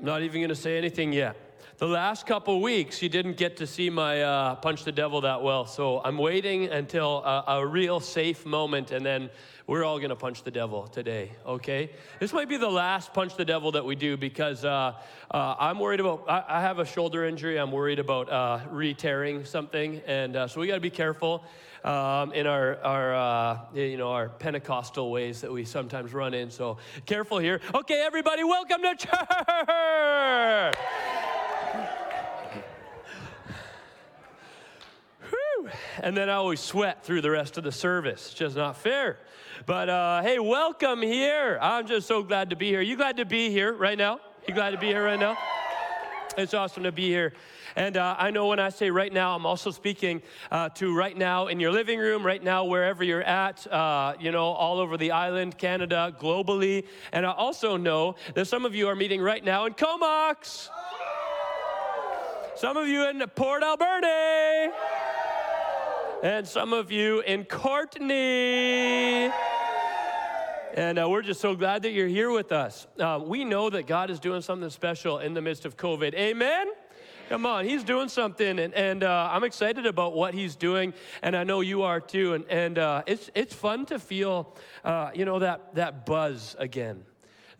Not even going to say anything yet. The last couple weeks, you didn't get to see my uh, punch the devil that well, so I'm waiting until a, a real safe moment, and then we're all going to punch the devil today, okay? This might be the last punch the devil that we do because uh, uh, I'm worried about, I, I, have a shoulder injury. I'm worried about uh, re tearing something. And uh, so we got to be careful um, in our, our uh, you know, our Pentecostal ways that we sometimes run in. So careful here. Okay, everybody, welcome to church. And then I always sweat through the rest of the service. It's just not fair. But uh, hey, welcome here. I'm just so glad to be here. You glad to be here right now? You glad to be here right now? It's awesome to be here. And uh, I know when I say right now, I'm also speaking uh, to right now in your living room, right now, wherever you're at, uh, you know, all over the island, Canada, globally. And I also know that some of you are meeting right now in Comox. Some of you in Port Alberni and some of you in Courtenay. And uh, we're just so glad that you're here with us. Uh, we know that God is doing something special in the midst of COVID. Amen? Come on, He's doing something, and, and uh, I'm excited about what He's doing, and I know you are too. And, and uh, it's, it's fun to feel, uh, you know, that, that buzz again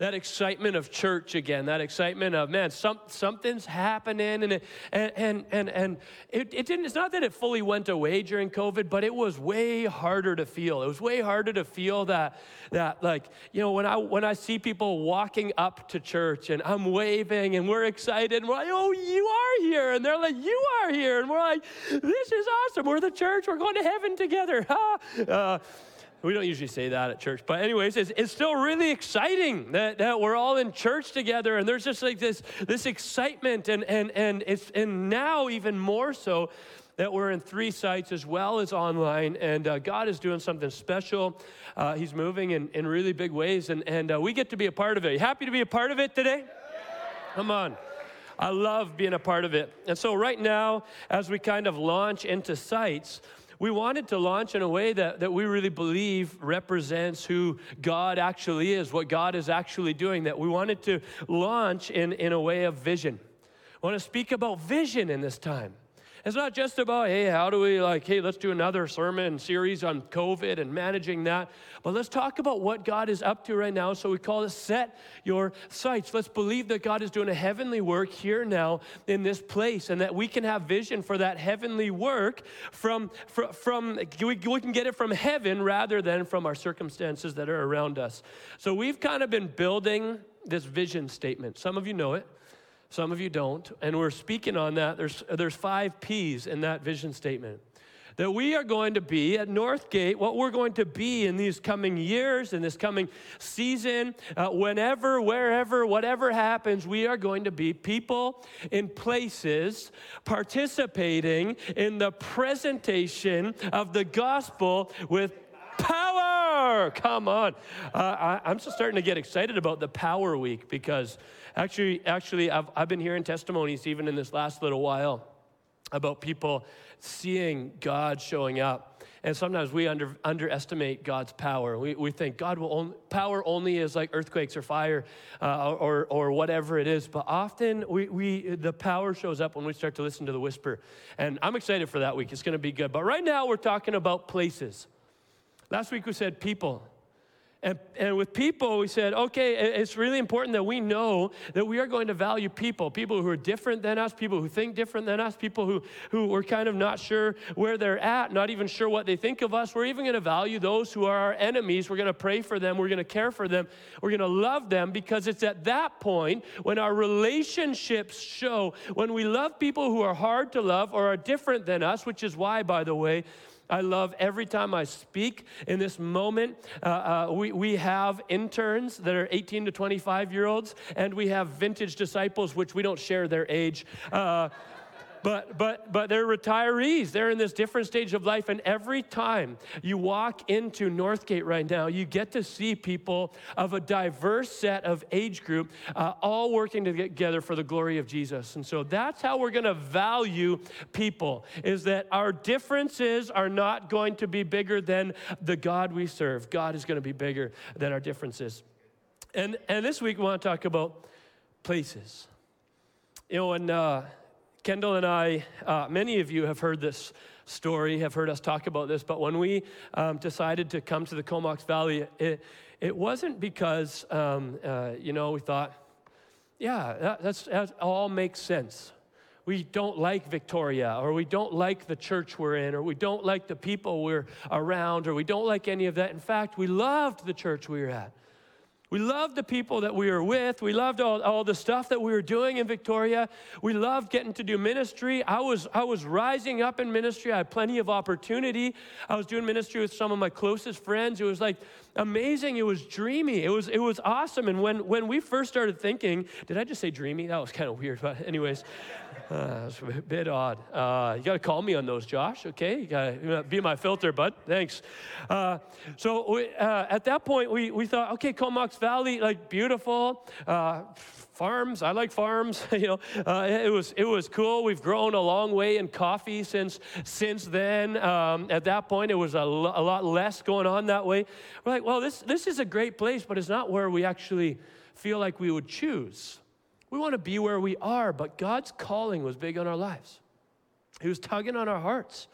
that excitement of church again, that excitement of, man, some, something's happening. And, it, and, and, and, and it, it didn't, it's not that it fully went away during COVID, but it was way harder to feel. It was way harder to feel that, that like, you know, when I, when I see people walking up to church and I'm waving and we're excited and we're like, oh, you are here. And they're like, you are here. And we're like, this is awesome. We're the church. We're going to heaven together. uh, we don't usually say that at church, but anyways, it's, it's still really exciting that, that we're all in church together, and there's just like this this excitement, and and and it's and now even more so that we're in three sites as well as online, and uh, God is doing something special. Uh, he's moving in, in really big ways, and and uh, we get to be a part of it. Happy to be a part of it today? Come on. I love being a part of it. And so, right now, as we kind of launch into sites, we wanted to launch in a way that, that we really believe represents who God actually is, what God is actually doing, that we wanted to launch in, in a way of vision. I want to speak about vision in this time. It's not just about, hey, how do we, like, hey, let's do another sermon series on COVID and managing that. But let's talk about what God is up to right now. So we call it Set Your Sights. Let's believe that God is doing a heavenly work here now in this place and that we can have vision for that heavenly work from, from, from we, we can get it from heaven rather than from our circumstances that are around us. So we've kind of been building this vision statement. Some of you know it. Some of you don't. And we're speaking on that. There's, there's five P's in that vision statement. That we are going to be at Northgate, what we're going to be in these coming years, in this coming season, uh, whenever, wherever, whatever happens, we are going to be people in places participating in the presentation of the gospel with power. Come on. Uh, I, I'm just starting to get excited about the Power Week because Actually, actually, I've, I've been hearing testimonies even in this last little while about people seeing God showing up. And sometimes we under, underestimate God's power. We, we think God will only, power only is like earthquakes or fire uh, or, or whatever it is. But often we, we, the power shows up when we start to listen to the whisper. And I'm excited for that week. It's going to be good. But right now we're talking about places. Last week we said people. And, and with people, we said, okay, it's really important that we know that we are going to value people, people who are different than us, people who think different than us, people who, who we're kind of not sure where they're at, not even sure what they think of us. We're even going to value those who are our enemies. We're going to pray for them. We're going to care for them. We're going to love them because it's at that point when our relationships show, when we love people who are hard to love or are different than us, which is why, by the way, I love every time I speak in this moment. Uh, uh, we, we have interns that are 18 to 25 year olds, and we have vintage disciples, which we don't share their age. Uh, but but but they're retirees. They're in this different stage of life, and every time you walk into Northgate right now, you get to see people of a diverse set of age group, uh, all working together for the glory of Jesus. And so that's how we're going to value people: is that our differences are not going to be bigger than the God we serve. God is going to be bigger than our differences. And and this week we want to talk about places You know, and. uh, Kendall and I, uh, many of you have heard this story, have heard us talk about this, but when we um, decided to come to the Comox Valley, it, it wasn't because, um, uh, you know, we thought, yeah, that, that's, that all makes sense. We don't like Victoria, or we don't like the church we're in, or we don't like the people we're around, or we don't like any of that. In fact, we loved the church we were at. We loved the people that we were with. We loved all, all the stuff that we were doing in Victoria. We loved getting to do ministry. I was, I was rising up in ministry. I had plenty of opportunity. I was doing ministry with some of my closest friends. It was like amazing. It was dreamy. It was, it was awesome. And when, when we first started thinking, did I just say dreamy? That was kind of weird. But, anyways, uh, it's a bit odd. Uh, you got to call me on those, Josh, okay? You got to be my filter, bud. Thanks. Uh, so we, uh, at that point, we, we thought, okay, Comox Valley, like beautiful. Farms, I like farms. you know, uh, it, was, it was cool. We've grown a long way in coffee since, since then. Um, at that point, it was a lot less going on that way. We're like, well, this, this is a great place, but it's not where we actually feel like we would choose. We want to be where we are, but God's calling was big on our lives. He was tugging on our hearts.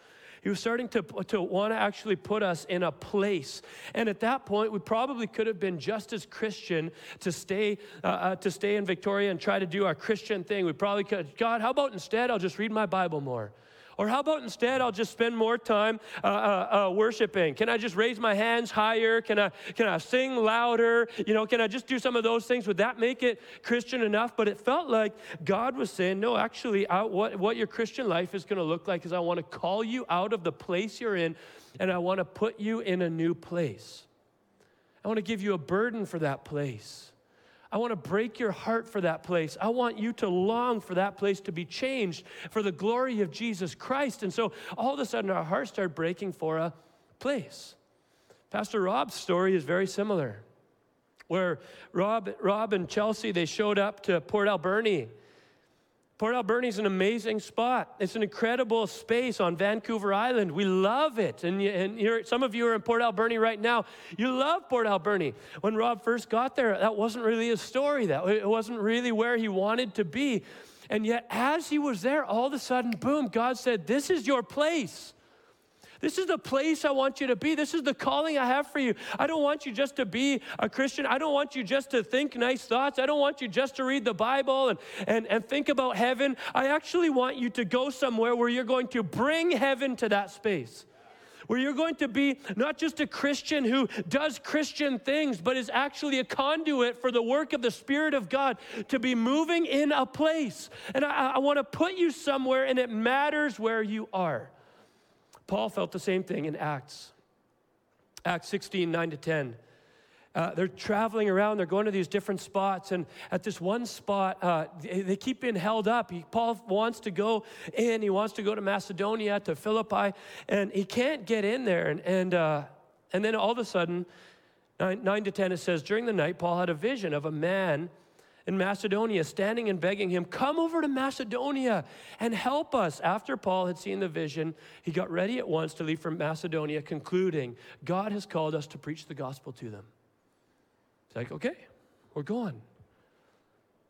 He was starting to, to want to actually put us in a place. And at that point, we probably could have been just as Christian to stay, uh, uh, to stay in Victoria and try to do our Christian thing. We probably could, God, how about instead I'll just read my Bible more? Or how about instead I'll just spend more time uh, uh, uh, worshiping? Can I just raise my hands higher? Can I, can I sing louder? You know, can I just do some of those things? Would that make it Christian enough? But it felt like God was saying, no, actually, I, what, what your Christian life is going to look like is I want to call you out of the place you're in and I want to put you in a new place. I want to give you a burden for that place. I want to break your heart for that place. I want you to long for that place to be changed for the glory of Jesus Christ. And so all of a sudden, our hearts start breaking for a place. Pastor Rob's story is very similar, where Rob, Rob and Chelsea, they showed up to Port Alberni Port Alberni is an amazing spot. It's an incredible space on Vancouver Island. We love it. And, and some of you are in Port Alberni right now. You love Port Alberni. When Rob first got there, that wasn't really his story. That it wasn't really where he wanted to be. And yet, as he was there, all of a sudden, boom, God said, This is your place. This is the place I want you to be. This is the calling I have for you. I don't want you just to be a Christian. I don't want you just to think nice thoughts. I don't want you just to read the Bible and, and, and think about heaven. I actually want you to go somewhere where you're going to bring heaven to that space where you're going to be not just a Christian who does Christian things, but is actually a conduit for the work of the Spirit of God to be moving in a place. And I, I want to put you somewhere, and it matters where you are. Paul felt the same thing in Acts. Acts 16, 9 to 10. Uh, they're traveling around, they're going to these different spots, and at this one spot, uh, they, they, keep being held up. He, Paul wants to go in, he wants to go to Macedonia, to Philippi, and he can't get in there. And, and, uh, and then all of a sudden, 9, 9 to 10, it says, During the night, Paul had a vision of a man in Macedonia, standing and begging him, Come over to Macedonia and help us. After Paul had seen the vision, he got ready at once to leave for Macedonia, concluding, God has called us to preach the gospel to them. It's like, okay, we're going.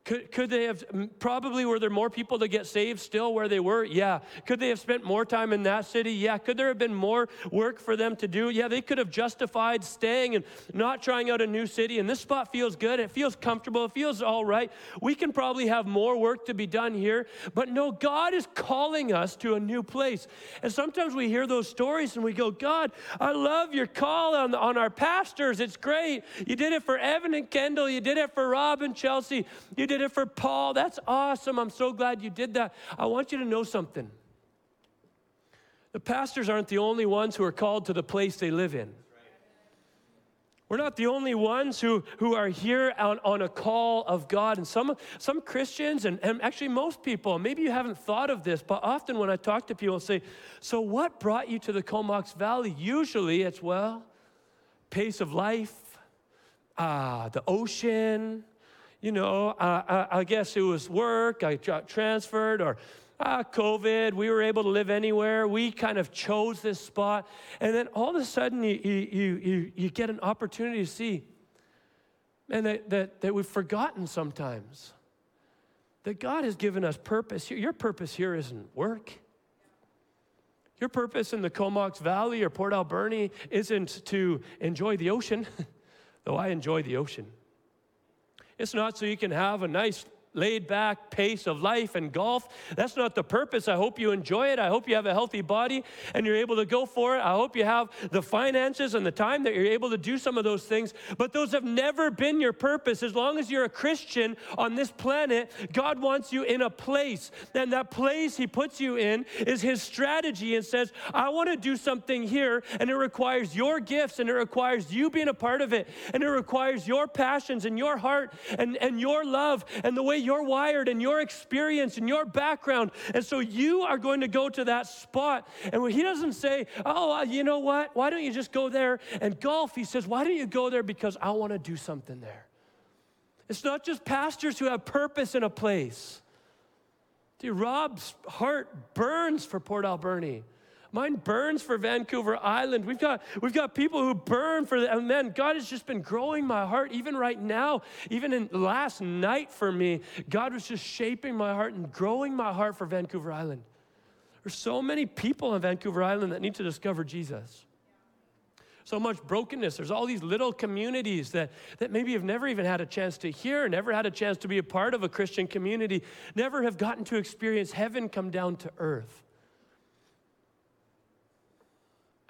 Could, could they have, probably were there more people to get saved still where they were? Yeah. Could they have spent more time in that city? Yeah. Could there have been more work for them to do? Yeah, they could have justified staying and not trying out a new city. And this spot feels good. It feels comfortable. It feels all right. We can probably have more work to be done here. But no, God is calling us to a new place. And sometimes we hear those stories and we go, God, I love your call on, on our pastors. It's great. You did it for Evan and Kendall. You did it for Rob and Chelsea. You did did it for Paul. That's awesome. I'm so glad you did that. I want you to know something. The pastors aren't the only ones who are called to the place they live in. We're not the only ones who, who are here on, on a call of God. And some, some Christians, and, and actually most people, maybe you haven't thought of this, but often when I talk to people, say, So what brought you to the Comox Valley? Usually it's, well, pace of life, uh, the ocean, you know, uh, I, I, guess it was work, I got transferred, or uh, COVID, we were able to live anywhere. We kind of chose this spot. And then all of a sudden, you, you, you, you get an opportunity to see, and that, that, that we've forgotten sometimes that God has given us purpose. Your purpose here isn't work. Your purpose in the Comox Valley or Port Alberni isn't to enjoy the ocean, though I enjoy the ocean. It's not so you can have a nice laid back pace of life and golf. That's not the purpose. I hope you enjoy it. I hope you have a healthy body and you're able to go for it. I hope you have the finances and the time that you're able to do some of those things. But those have never been your purpose. As long as you're a Christian on this planet, God wants you in a place. And that place He puts you in is His strategy and says, I want to do something here. And it requires your gifts and it requires you being a part of it. And it requires your passions and your heart and, and your love and the way you're wired and your experience and your background. And so you are going to go to that spot. And he doesn't say, oh, uh, you know what? Why don't you just go there and golf? He says, why don't you go there because I want to do something there. It's not just pastors who have purpose in a place. Dude, Rob's heart burns for Port Alberni. Mine burns for Vancouver Island. We've got, we've got people who burn for the, and man, God has just been growing my heart, even right now, even in last night for me. God was just shaping my heart and growing my heart for Vancouver Island. There's so many people on Vancouver Island that need to discover Jesus. So much brokenness. There's all these little communities that, that maybe have never even had a chance to hear, never had a chance to be a part of a Christian community, never have gotten to experience heaven come down to earth.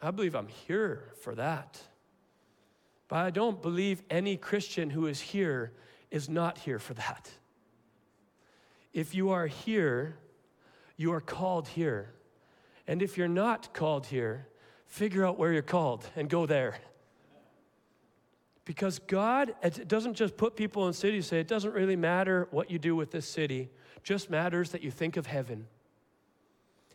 I believe I'm here for that. But I don't believe any Christian who is here is not here for that. If you are here, you are called here. And if you're not called here, figure out where you're called and go there. Because God it doesn't just put people in cities, say it doesn't really matter what you do with this city, just matters that you think of heaven.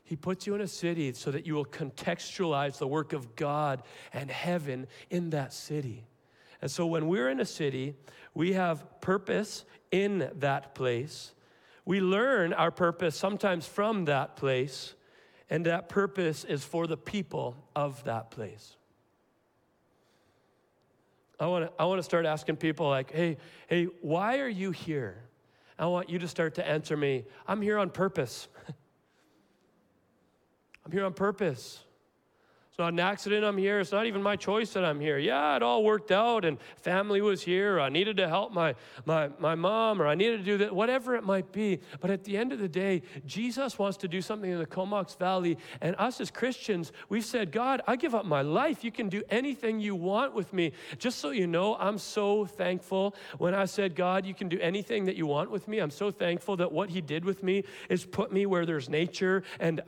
He puts you in a city so that you will contextualize the work of God and heaven in that city. And so when we're in a city, we have purpose in that place. We learn our purpose sometimes from that place, and that purpose is for the people of that place. I want to I want to start asking people like, "Hey, hey, why are you here?" I want you to start to answer me, "I'm here on purpose." I'm here on purpose. Not an accident I'm here. It's not even my choice that I'm here. Yeah, it all worked out and family was here. I needed to help my, my, my mom or I needed to do that, whatever it might be. But at the end of the day, Jesus wants to do something in the Comox Valley. And us as Christians, we've said, God, I give up my life. You can do anything you want with me. Just so you know, I'm so thankful when I said, God, you can do anything that you want with me. I'm so thankful that what He did with me is put me where there's nature and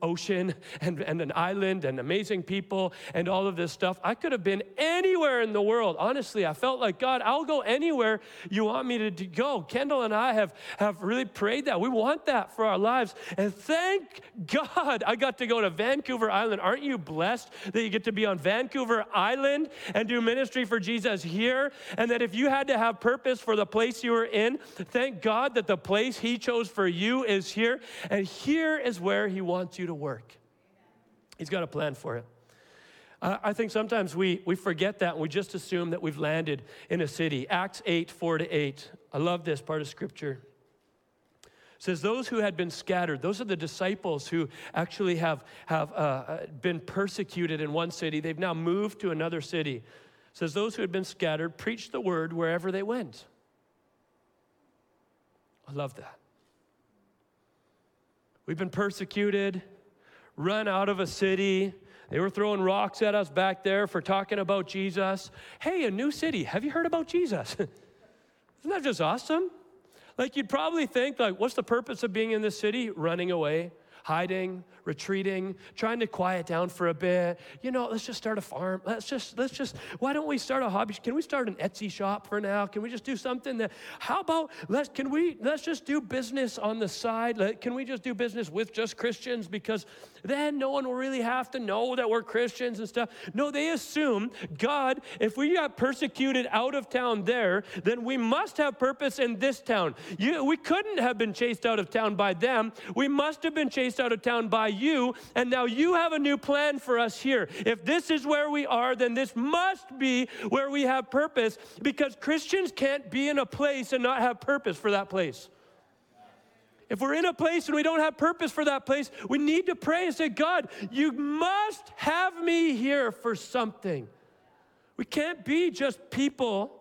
ocean and, and an island and amazing people and all of this stuff. I could have been anywhere in the world. Honestly, I felt like, God, I'll go anywhere you want me to go. Kendall and I have, have really prayed that. We want that for our lives. And thank God I got to go to Vancouver Island. Aren't you blessed that you get to be on Vancouver Island and do ministry for Jesus here? And that if you had to have purpose for the place you were in, thank God that the place He chose for you is here. And here is where He wants you to work. He's got a plan for it. I think sometimes we, we forget that and we just assume that we've landed in a city. Acts 8, 4 to 8. I love this part of scripture. It says, Those who had been scattered, those are the disciples who actually have, have uh, uh been persecuted in one city. They've now moved to another city. It says, Those who had been scattered preached the word wherever they went. I love that. We've been persecuted run out of a city. They were throwing rocks at us back there for talking about Jesus. Hey, a new city. Have you heard about Jesus? Isn't that just awesome? Like you'd probably think like what's the purpose of being in this city? Running away, hiding, retreating, trying to quiet down for a bit. You know, let's just start a farm. Let's just, let's just, why don't we start a hobby? Can we start an Etsy shop for now? Can we just do something that, how about, let's, can we, let's just do business on the side? Let, can we just do business with just Christians? Because then no one will really have to know that we're Christians and stuff. No, they assume, God, if we got persecuted out of town there, then we must have purpose in this town. You, we couldn't have been chased out of town by them. We must have been chased out of town by you, and now you have a new plan for us here. If this is where we are, then this must be where we have purpose because Christians can't be in a place and not have purpose for that place. If we're in a place and we don't have purpose for that place, we need to pray and say, God, you must have me here for something. We can't be just people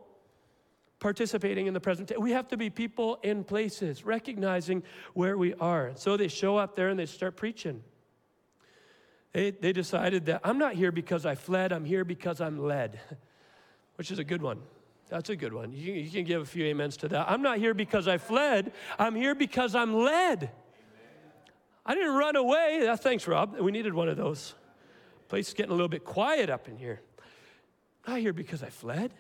participating in the present. We have to be people in places, recognizing where we are. So they show up there and they start preaching. They, they decided that I'm not here because I fled, I'm here because I'm led, which is a good one. That's a good one. You, you can give a few amens to that. I'm not here because I fled, I'm here because I'm led. I didn't run away. thanks, Rob. We needed one of those. Place is getting a little bit quiet up in here. I'm not here because I fled.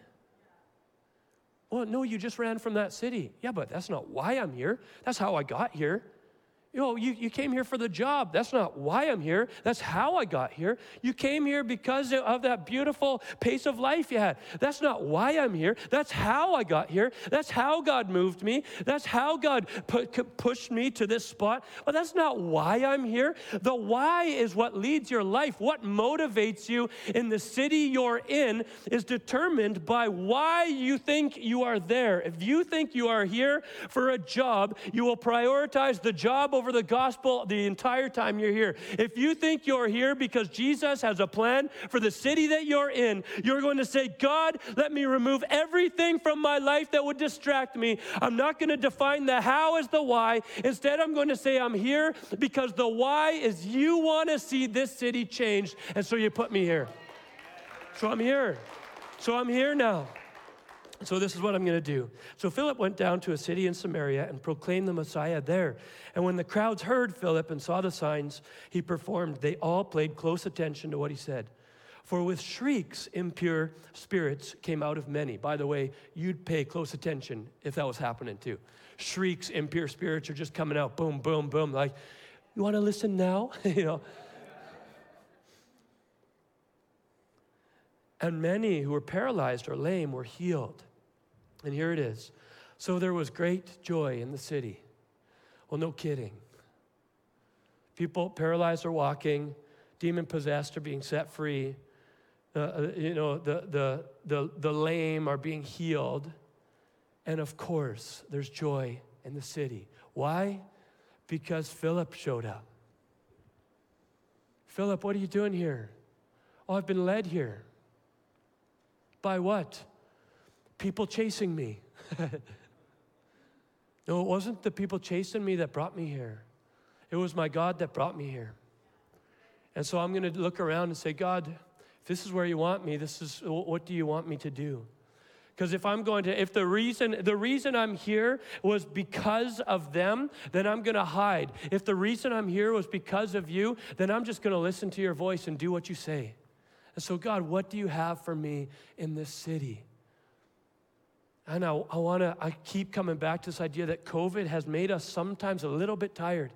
Well, no, you just ran from that city. Yeah, but that's not why I'm here. That's how I got here. You know, you, you came here for the job. That's not why I'm here. That's how I got here. You came here because of that beautiful pace of life you had. That's not why I'm here. That's how I got here. That's how God moved me. That's how God pushed me to this spot. But that's not why I'm here. The why is what leads your life. What motivates you in the city you're in is determined by why you think you are there. If you think you are here for a job, you will prioritize the job over over the gospel the entire time you're here. If you think you're here because Jesus has a plan for the city that you're in, you're going to say, God, let me remove everything from my life that would distract me. I'm not going to define the how as the why. Instead, I'm going to say, I'm here because the why is you want to see this city changed, and so you put me here. So I'm here. So I'm here now. So, this is what I'm going to do. So, Philip went down to a city in Samaria and proclaimed the Messiah there. And when the crowds heard Philip and saw the signs he performed, they all paid close attention to what he said. For with shrieks, impure spirits came out of many. By the way, you'd pay close attention if that was happening too. Shrieks, impure spirits are just coming out, boom, boom, boom. Like, you want to listen now? you know. And many who were paralyzed or lame were healed. And here it is. So there was great joy in the city. Well, no kidding. People paralyzed are walking, demon possessed are being set free. Uh, you know, the, the, the, the lame are being healed. And of course, there's joy in the city. Why? Because Philip showed up. Philip, what are you doing here? Oh, I've been led here. By what? People chasing me. no, it wasn't the people chasing me that brought me here. It was my God that brought me here. And so I'm going to look around and say, God, if this is where you want me, this is what do you want me to do? Because if I'm going to, if the reason, the reason I'm here was because of them, then I'm going to hide. If the reason I'm here was because of you, then I'm just going to listen to your voice and do what you say. And so, God, what do you have for me in this city? And I, I want to, I keep coming back to this idea that COVID has made us sometimes a little bit tired.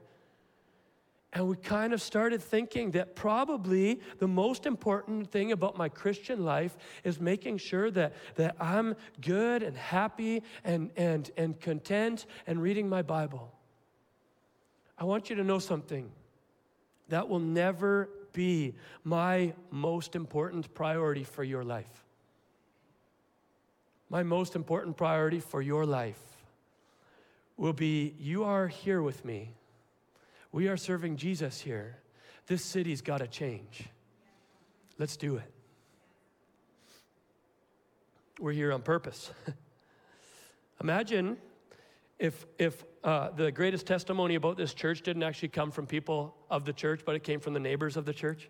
And we kind of started thinking that probably the most important thing about my Christian life is making sure that, that I'm good and happy and, and, and content and reading my Bible. I want you to know something. That will never be my most important priority for your life. My most important priority for your life will be you are here with me. We are serving Jesus here. This city's got to change. Let's do it. We're here on purpose. Imagine if, if uh, the greatest testimony about this church didn't actually come from people of the church, but it came from the neighbors of the church.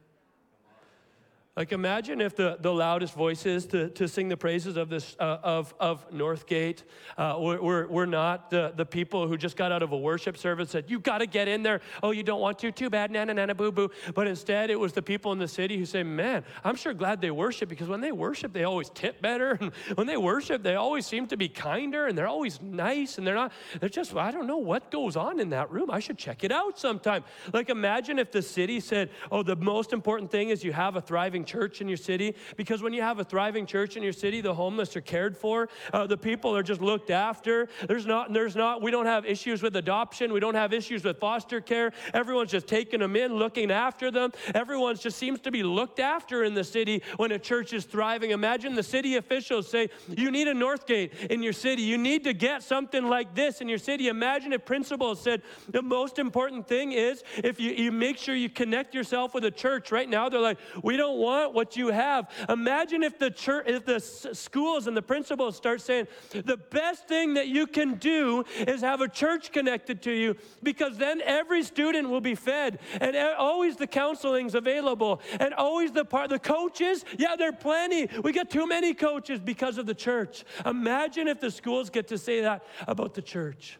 Like imagine if the, the loudest voices to, to sing the praises of this uh, of, of Northgate uh, we're, we're not the, the people who just got out of a worship service said, you got to get in there. Oh, you don't want to? Too bad, nana nana boo boo. But instead it was the people in the city who say, Man, I'm sure glad they worship because when they worship, they always tip better. And when they worship, they always seem to be kinder and they're always nice and they're not, they're just, I don't know what goes on in that room. I should check it out sometime. Like imagine if the city said, Oh, the most important thing is you have a thriving church in your city because when you have a thriving church in your city, the homeless are cared for, uh, the people are just looked after. There's not, there's not, we don't have issues with adoption, we don't have issues with foster care. Everyone's just taking them in, looking after them. Everyone just seems to be looked after in the city when a church is thriving. Imagine the city officials say, You need a Northgate in your city. You need to get something like this in your city. Imagine if principals said, The most important thing is if you, you make sure you connect yourself with a church. Right now, they're like, We don't want what you have. Imagine if the church, if the schools and the principals start saying, The best thing that you can do is have a church connected to you because then every student will be fed and always the counseling's available and always the part, the coaches, yeah, they're plenty. We got too many coaches because of the church. Imagine if the schools get to say that about the church.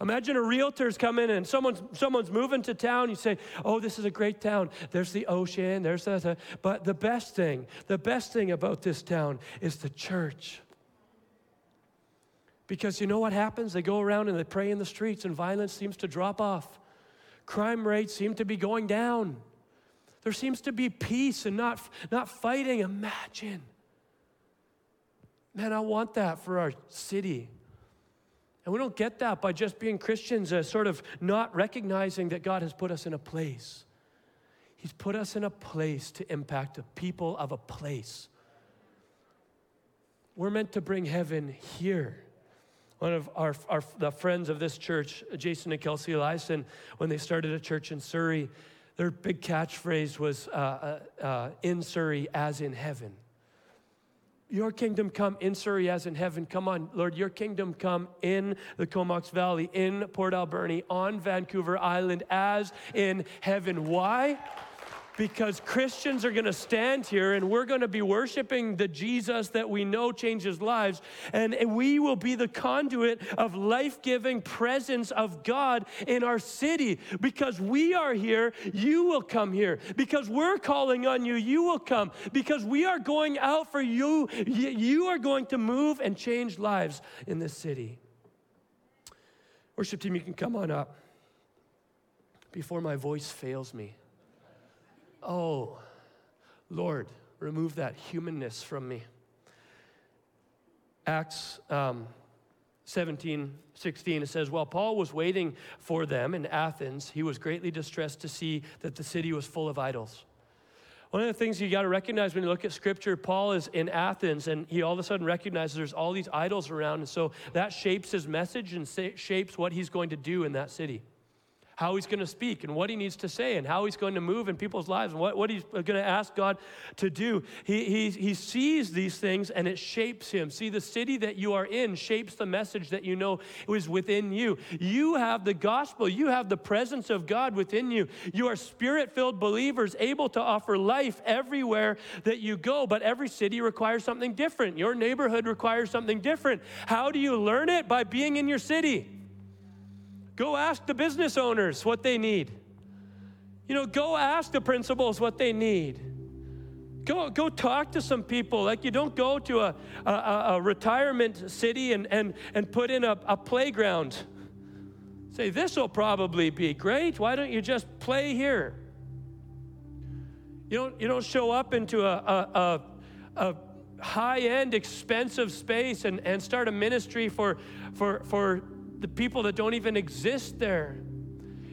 Imagine a realtor's come in and someone's, someone's moving to town. You say, Oh, this is a great town. There's the ocean, there's the, but the best thing, the best thing about this town is the church. Because you know what happens? They go around and they pray in the streets, and violence seems to drop off. Crime rates seem to be going down. There seems to be peace and not, not fighting. Imagine. Man, I want that for our city. And we don't get that by just being Christians, uh, sort of not recognizing that God has put us in a place. He's put us in a place to impact the people of a place. We're meant to bring heaven here. One of our, our the friends of this church, Jason and Kelsey Eliason, when they started a church in Surrey, their big catchphrase was uh, uh, uh, in Surrey as in heaven. Your kingdom come in Surrey as in heaven. Come on, Lord, your kingdom come in the Comox Valley, in Port Alberni, on Vancouver Island as in heaven. Why? Because Christians are going to stand here and we're going to be worshiping the Jesus that we know changes lives. And we will be the conduit of life giving presence of God in our city. Because we are here, you will come here. Because we're calling on you, you will come. Because we are going out for you, you are going to move and change lives in this city. Worship team, you can come on up before my voice fails me. Oh, Lord, remove that humanness from me. Acts um, 17, 16, it says, While Paul was waiting for them in Athens, he was greatly distressed to see that the city was full of idols. One of the things you got to recognize when you look at scripture, Paul is in Athens and he all of a sudden recognizes there's all these idols around. And so that shapes his message and shapes what he's going to do in that city how he's going to speak and what he needs to say and how he's going to move in people's lives and what, what he's going to ask God to do. He, he, he sees these things and it shapes him. See, the city that you are in shapes the message that you know is within you. You have the gospel, you have the presence of God within you. You are spirit filled believers able to offer life everywhere that you go, but every city requires something different. Your neighborhood requires something different. How do you learn it? By being in your city. Go ask the business owners what they need. You know, go ask the principals what they need. Go, go talk to some people. Like you don't go to a, a, a retirement city and, and, and put in a, a playground. Say, this will probably be great. Why don't you just play here? You don't, you don't show up into a, a, a, a high end, expensive space and, and start a ministry for, for, for the people that don't even exist there.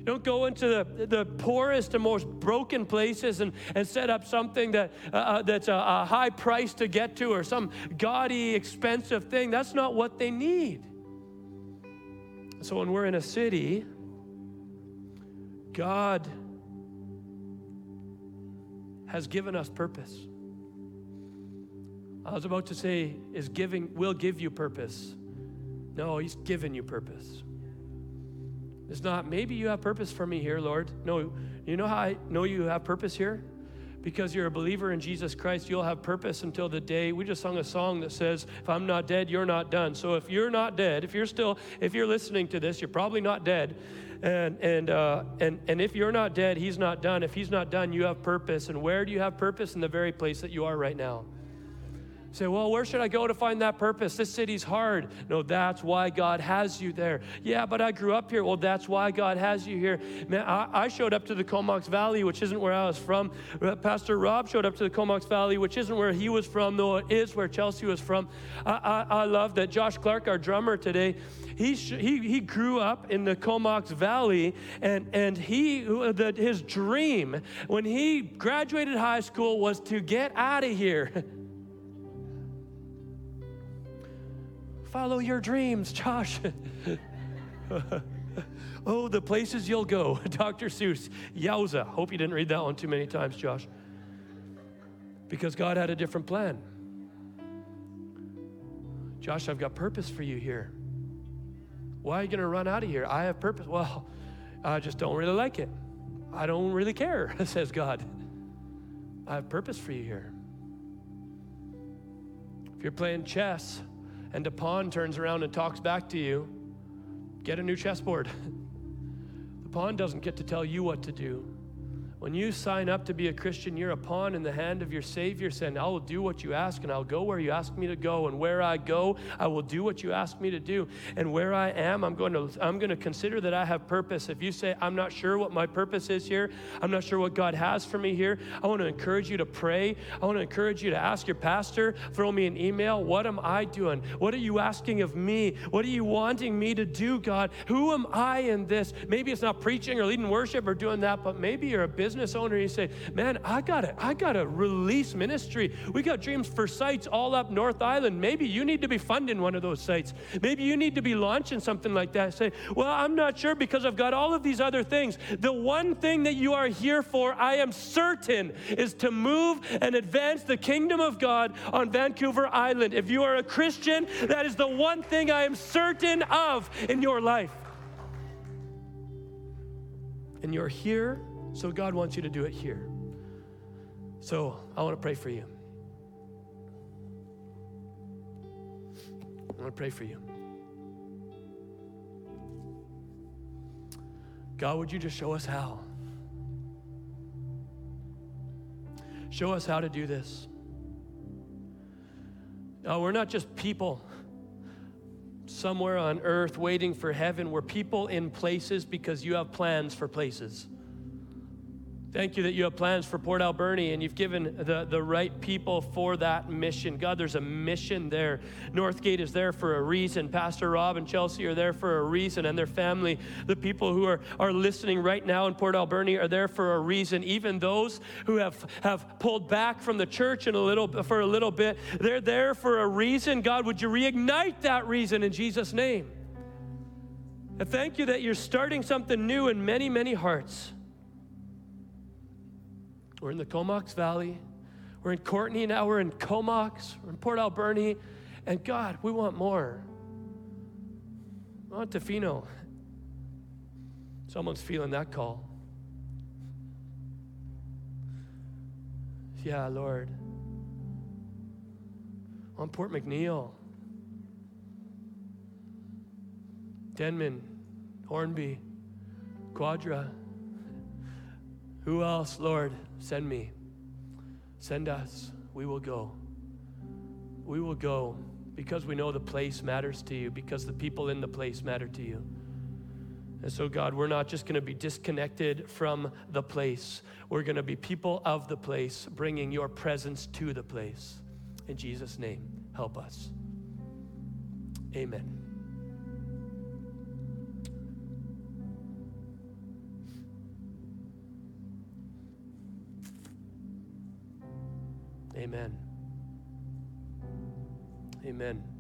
Don't go into the, the poorest and most broken places and, and set up something that, uh, uh, that's a, a high price to get to or some gaudy, expensive thing. That's not what they need. So when we're in a city, God has given us purpose. I was about to say, is giving, will give you purpose. No, He's given you purpose. It's not, maybe you have purpose for me here, Lord. No, you know how I know you have purpose here? Because you're a believer in Jesus Christ, you'll have purpose until the day. We just sung a song that says, If I'm not dead, you're not done. So if you're not dead, if you're still, if you're listening to this, you're probably not dead. And, and, uh, and, and if you're not dead, He's not done. If He's not done, you have purpose. And where do you have purpose? In the very place that you are right now. Say, well, where should I go to find that purpose? This city's hard. No, that's why God has you there. Yeah, but I grew up here. Well, that's why God has you here. Man, I, I showed up to the Comox Valley, which isn't where I was from. Uh, Pastor Rob showed up to the Comox Valley, which isn't where he was from, though it is where Chelsea was from. I, I, I love that Josh Clark, our drummer today, he, he, he grew up in the Comox Valley, and, and he, the, his dream when he graduated high school was to get out of here. Follow your dreams, Josh. oh, the places you'll go. Dr. Seuss. Yowza. Hope you didn't read that one too many times, Josh. Because God had a different plan. Josh, I've got purpose for you here. Why are you going to run out of here? I have purpose. Well, I just don't really like it. I don't really care, says God. I have purpose for you here. If you're playing chess, and a pawn turns around and talks back to you, get a new chessboard. the pawn doesn't get to tell you what to do. When you sign up to be a Christian, you're a pawn in the hand of your Savior, saying, I will do what you ask, and I'll go where you ask me to go. And where I go, I will do what you ask me to do. And where I am, I'm going to, I'm going to consider that I have purpose. If you say, I'm not sure what my purpose is here, I'm not sure what God has for me here, I want to encourage you to pray. I want to encourage you to ask your pastor, throw me an email. What am I doing? What are you asking of me? What are you wanting me to do, God? Who am I in this? Maybe it's not preaching or leading worship or doing that, but maybe you're a business business owner, you say, Man, I gotta, I gotta release ministry. We got dreams for sites all up North Island. Maybe you need to be funding one of those sites. Maybe you need to be launching something like that. Say, Well, I'm not sure because I've got all of these other things. The one thing that you are here for, I am certain, is to move and advance the kingdom of God on Vancouver Island. If you are a Christian, that is the one thing I am certain of in your life. And you're here so God wants you to do it here. So I want to pray for you. I want to pray for you. God, would you just show us how? Show us how to do this. No, we're not just people somewhere on earth waiting for heaven. We're people in places because you have plans for places. Thank you that you have plans for Port Alberni and you've given the, the right people for that mission. God, there's a mission there. Northgate is there for a reason. Pastor Rob and Chelsea are there for a reason, and their family, the people who are, are listening right now in Port Alberni, are there for a reason. Even those who have, have pulled back from the church in a little, for a little bit, they're there for a reason. God, would you reignite that reason in Jesus' name? And thank you that you're starting something new in many, many hearts. We're in the Comox Valley. We're in Courtenay now. We're in Comox. We're in Port Alberni. And God, we want more. I want Tofino. Someone's feeling that call. Yeah, Lord. On Port McNeill, Denman, Hornby, Quadra. Who else, Lord? Send me. Send us. We will go. We will go because we know the place matters to you, because the people in the place matter to you. And so, God, we're not just going to be disconnected from the place. We're going to be people of the place, bringing your presence to the place. In Jesus' name, help us. Amen. Amen. Amen.